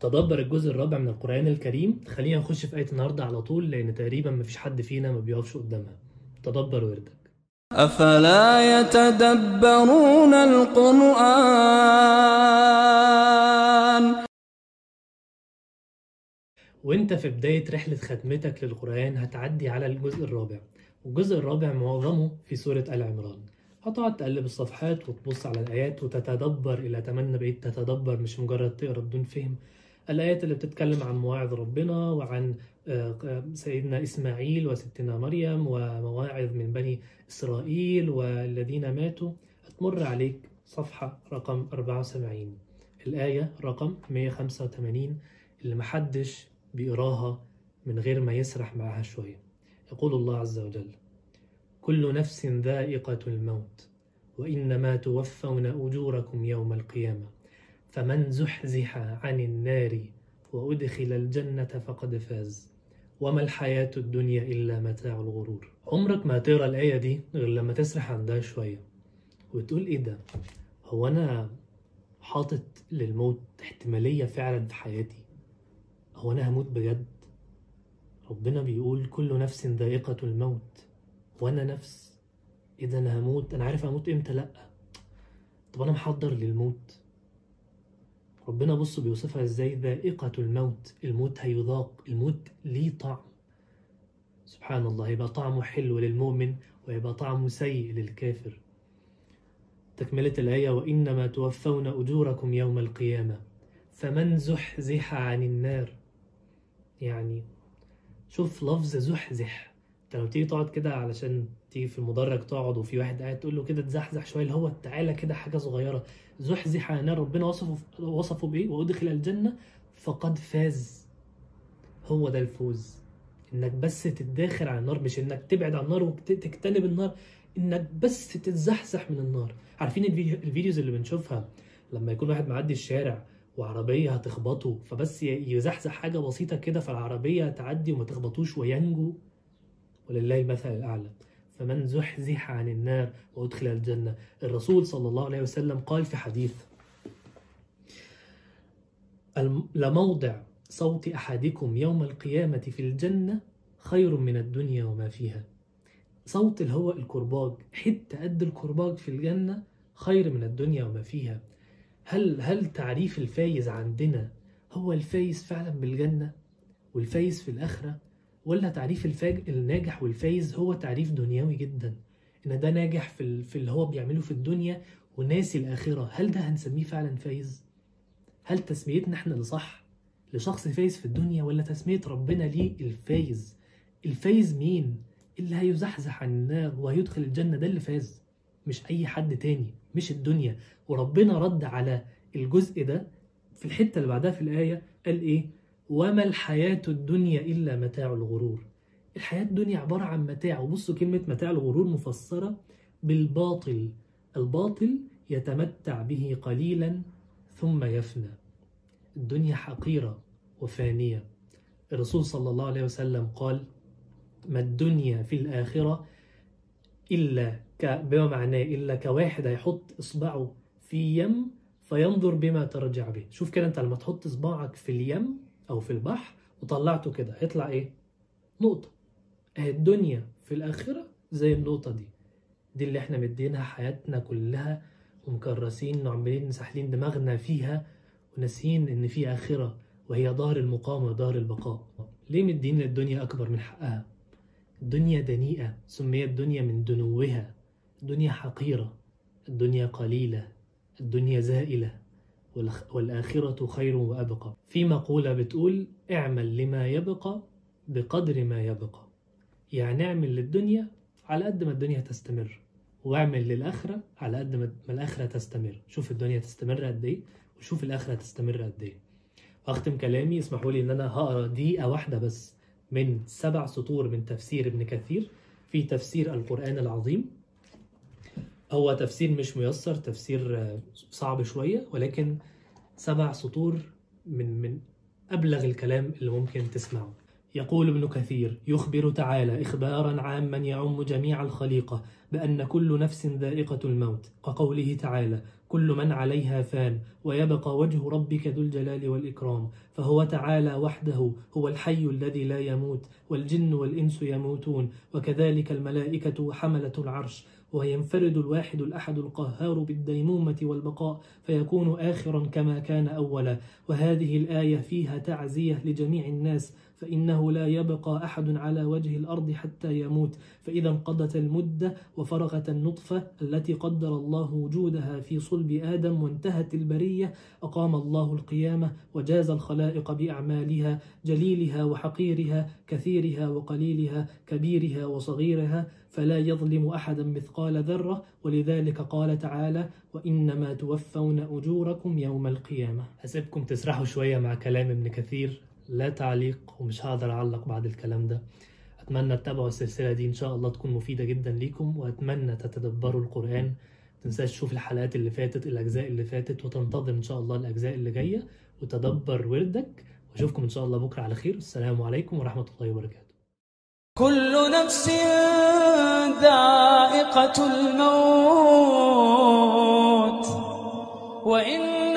تدبر الجزء الرابع من القرآن الكريم. خلينا نخش في آية النهاردة على طول لأن تقريبا مفيش حد فينا ما بيقفش قدامها. تدبر وردك. أفلا يتدبرون القرآن؟ وانت في بداية رحلة ختمتك للقرآن هتعدي على الجزء الرابع. والجزء الرابع معظمه في سورة آل عمران. هتقعد تقلب الصفحات وتبص على الآيات وتتدبر إلى تمنى بقيت تتدبر مش مجرد تقرأ بدون فهم. الآيات اللي بتتكلم عن مواعظ ربنا وعن آه، سيدنا إسماعيل وستنا مريم ومواعظ من بني إسرائيل والذين ماتوا هتمر عليك صفحة رقم 74 الآية رقم 185 اللي محدش بيقراها من غير ما يسرح معاها شوية. يقول الله عز وجل كل نفس ذائقة الموت وإنما توفون أجوركم يوم القيامة. فمن زحزح عن النار وأدخل الجنة فقد فاز. وما الحياة الدنيا إلا متاع الغرور. عمرك ما هتقرا الآية دي غير لما تسرح عندها شوية وتقول إيه ده؟ هو أنا حاطط للموت احتمالية فعلا في حياتي؟ هو أنا هموت بجد؟ ربنا بيقول كل نفس ذائقة الموت. وأنا نفس. إذا أنا هموت؟ أنا عارف هموت إمتى؟ لأ. طب أنا محضر للموت. ربنا بص بيوصفها إزاي ذائقة الموت الموت هيذاق الموت ليه طعم. سبحان الله هيبقى طعمه حلو للمؤمن ويبقى طعمه سيء للكافر. تكملة الآية وإنما توفون أجوركم يوم القيامة فمن زحزح عن النار. يعني شوف لفظ زحزح. انت تيجي تقعد كده علشان تيجي في المدرج تقعد وفي واحد قاعد تقول له كده تزحزح شوية اللي هو تعالى كده حاجة صغيرة. زحزح عن النار ربنا وصفه وصفه بإيه؟ وأدخل الجنة فقد فاز. هو ده الفوز. إنك بس تتداخل على النار مش إنك تبعد عن النار وتجتنب النار إنك بس تتزحزح من النار. عارفين الفيديو الفيديوز اللي بنشوفها؟ لما يكون واحد معدي الشارع وعربية هتخبطه فبس يزحزح حاجة بسيطة كده فالعربية تعدي وما تخبطوش وينجو. ولله المثل الأعلى. فمن زحزح عن النار وأدخل الجنة. الرسول صلى الله عليه وسلم قال في حديث لموضع سوط أحدكم يوم القيامة في الجنة خير من الدنيا وما فيها. سوط اللي هو الكرباج. حتة قد الكرباج في الجنة خير من الدنيا وما فيها. هل هل تعريف الفايز عندنا هو الفايز فعلا بالجنة والفايز في الآخرة؟ ولا تعريف الفاج الناجح والفايز هو تعريف دنيوي جدا. إن ده ناجح في, في اللي هو بيعمله في الدنيا وناسي الآخرة. هل ده هنسميه فعلا فايز؟ هل تسميتنا إحنا اللي صح لشخص فايز في الدنيا ولا تسمية ربنا ليه الفايز؟ الفايز مين؟ اللي هيزحزح عن النار وهيدخل الجنة ده اللي فاز مش أي حد تاني مش الدنيا. وربنا رد على الجزء ده في الحتة اللي بعدها في الآية قال إيه؟ وما الحياة الدنيا إلا متاع الغرور. الحياة الدنيا عبارة عن متاع وبصوا كلمة متاع الغرور مفسرة بالباطل. الباطل يتمتع به قليلا ثم يفنى. الدنيا حقيرة وفانية. الرسول صلى الله عليه وسلم قال ما الدنيا في الآخرة إلا ك... بما معناه إلا كواحد هيحط إصبعه في يم فينظر بما ترجع به. شوف كده أنت لما تحط إصبعك في اليم أو في البحر وطلعته كده. هيطلع إيه؟ نقطة. أهي الدنيا في الآخرة زي النقطة دي. دي اللي إحنا مدينها حياتنا كلها ومكرسين وعمالين ساحلين دماغنا فيها وناسيين إن في آخرة وهي دار المقامة دار البقاء. ليه مدين للدنيا أكبر من حقها؟ الدنيا دنيئة سميت الدنيا من دنوها. الدنيا حقيرة الدنيا قليلة الدنيا زائلة. والآخرة خير وأبقى. في مقولة بتقول اعمل لما يبقى بقدر ما يبقى. يعني اعمل للدنيا على قد ما الدنيا تستمر واعمل للآخرة على قد ما الآخرة تستمر. شوف الدنيا تستمر قد إيه وشوف الآخرة تستمر قد إيه. أختم كلامي اسمحوا لي إن أنا هقرأ دقيقة واحدة بس من سبع سطور من تفسير ابن كثير في تفسير القرآن العظيم. هو تفسير مش ميسر تفسير صعب شوية ولكن سبع سطور من من أبلغ الكلام اللي ممكن تسمعه. يقول ابن كثير يخبر تعالى إخبارا عاما يعم جميع الخليقة بأن كل نفس ذائقة الموت. كقوله تعالى كل من عليها فان ويبقى وجه ربك ذو الجلال والإكرام. فهو تعالى وحده هو الحي الذي لا يموت والجن والإنس يموتون وكذلك الملائكة وحملة العرش. وينفرد الواحد الأحد القهار بالديمومة والبقاء فيكون آخرا كما كان أولا. وهذه الآية فيها تعزية لجميع الناس فإنه لا يبقى أحد على وجه الأرض حتى يموت. فإذا انقضت المدة وفرغت النطفة التي قدر الله وجودها في صلب آدم وانتهت البرية أقام الله القيامة وجاز الخلائق بأعمالها جليلها وحقيرها كثيرها وقليلها كبيرها وصغيرها فلا يظلم أحدا مثقال ذرة. ولذلك قال تعالى وإنما توفون أجوركم يوم القيامة. هسيبكم تسرحوا شوية مع كلام ابن كثير. لا تعليق ومش هقدر أعلق بعد الكلام ده. أتمنى تتابعوا السلسلة دي إن شاء الله تكون مفيدة جدا ليكم وأتمنى تتدبروا القرآن. متنساش تشوف الحلقات اللي فاتت الأجزاء اللي فاتت وتنتظر إن شاء الله الأجزاء اللي جاية. وتدبر وردك. وأشوفكم إن شاء الله بكرة على خير. السلام عليكم ورحمة الله وبركاته. كل نفس ذائقة الموت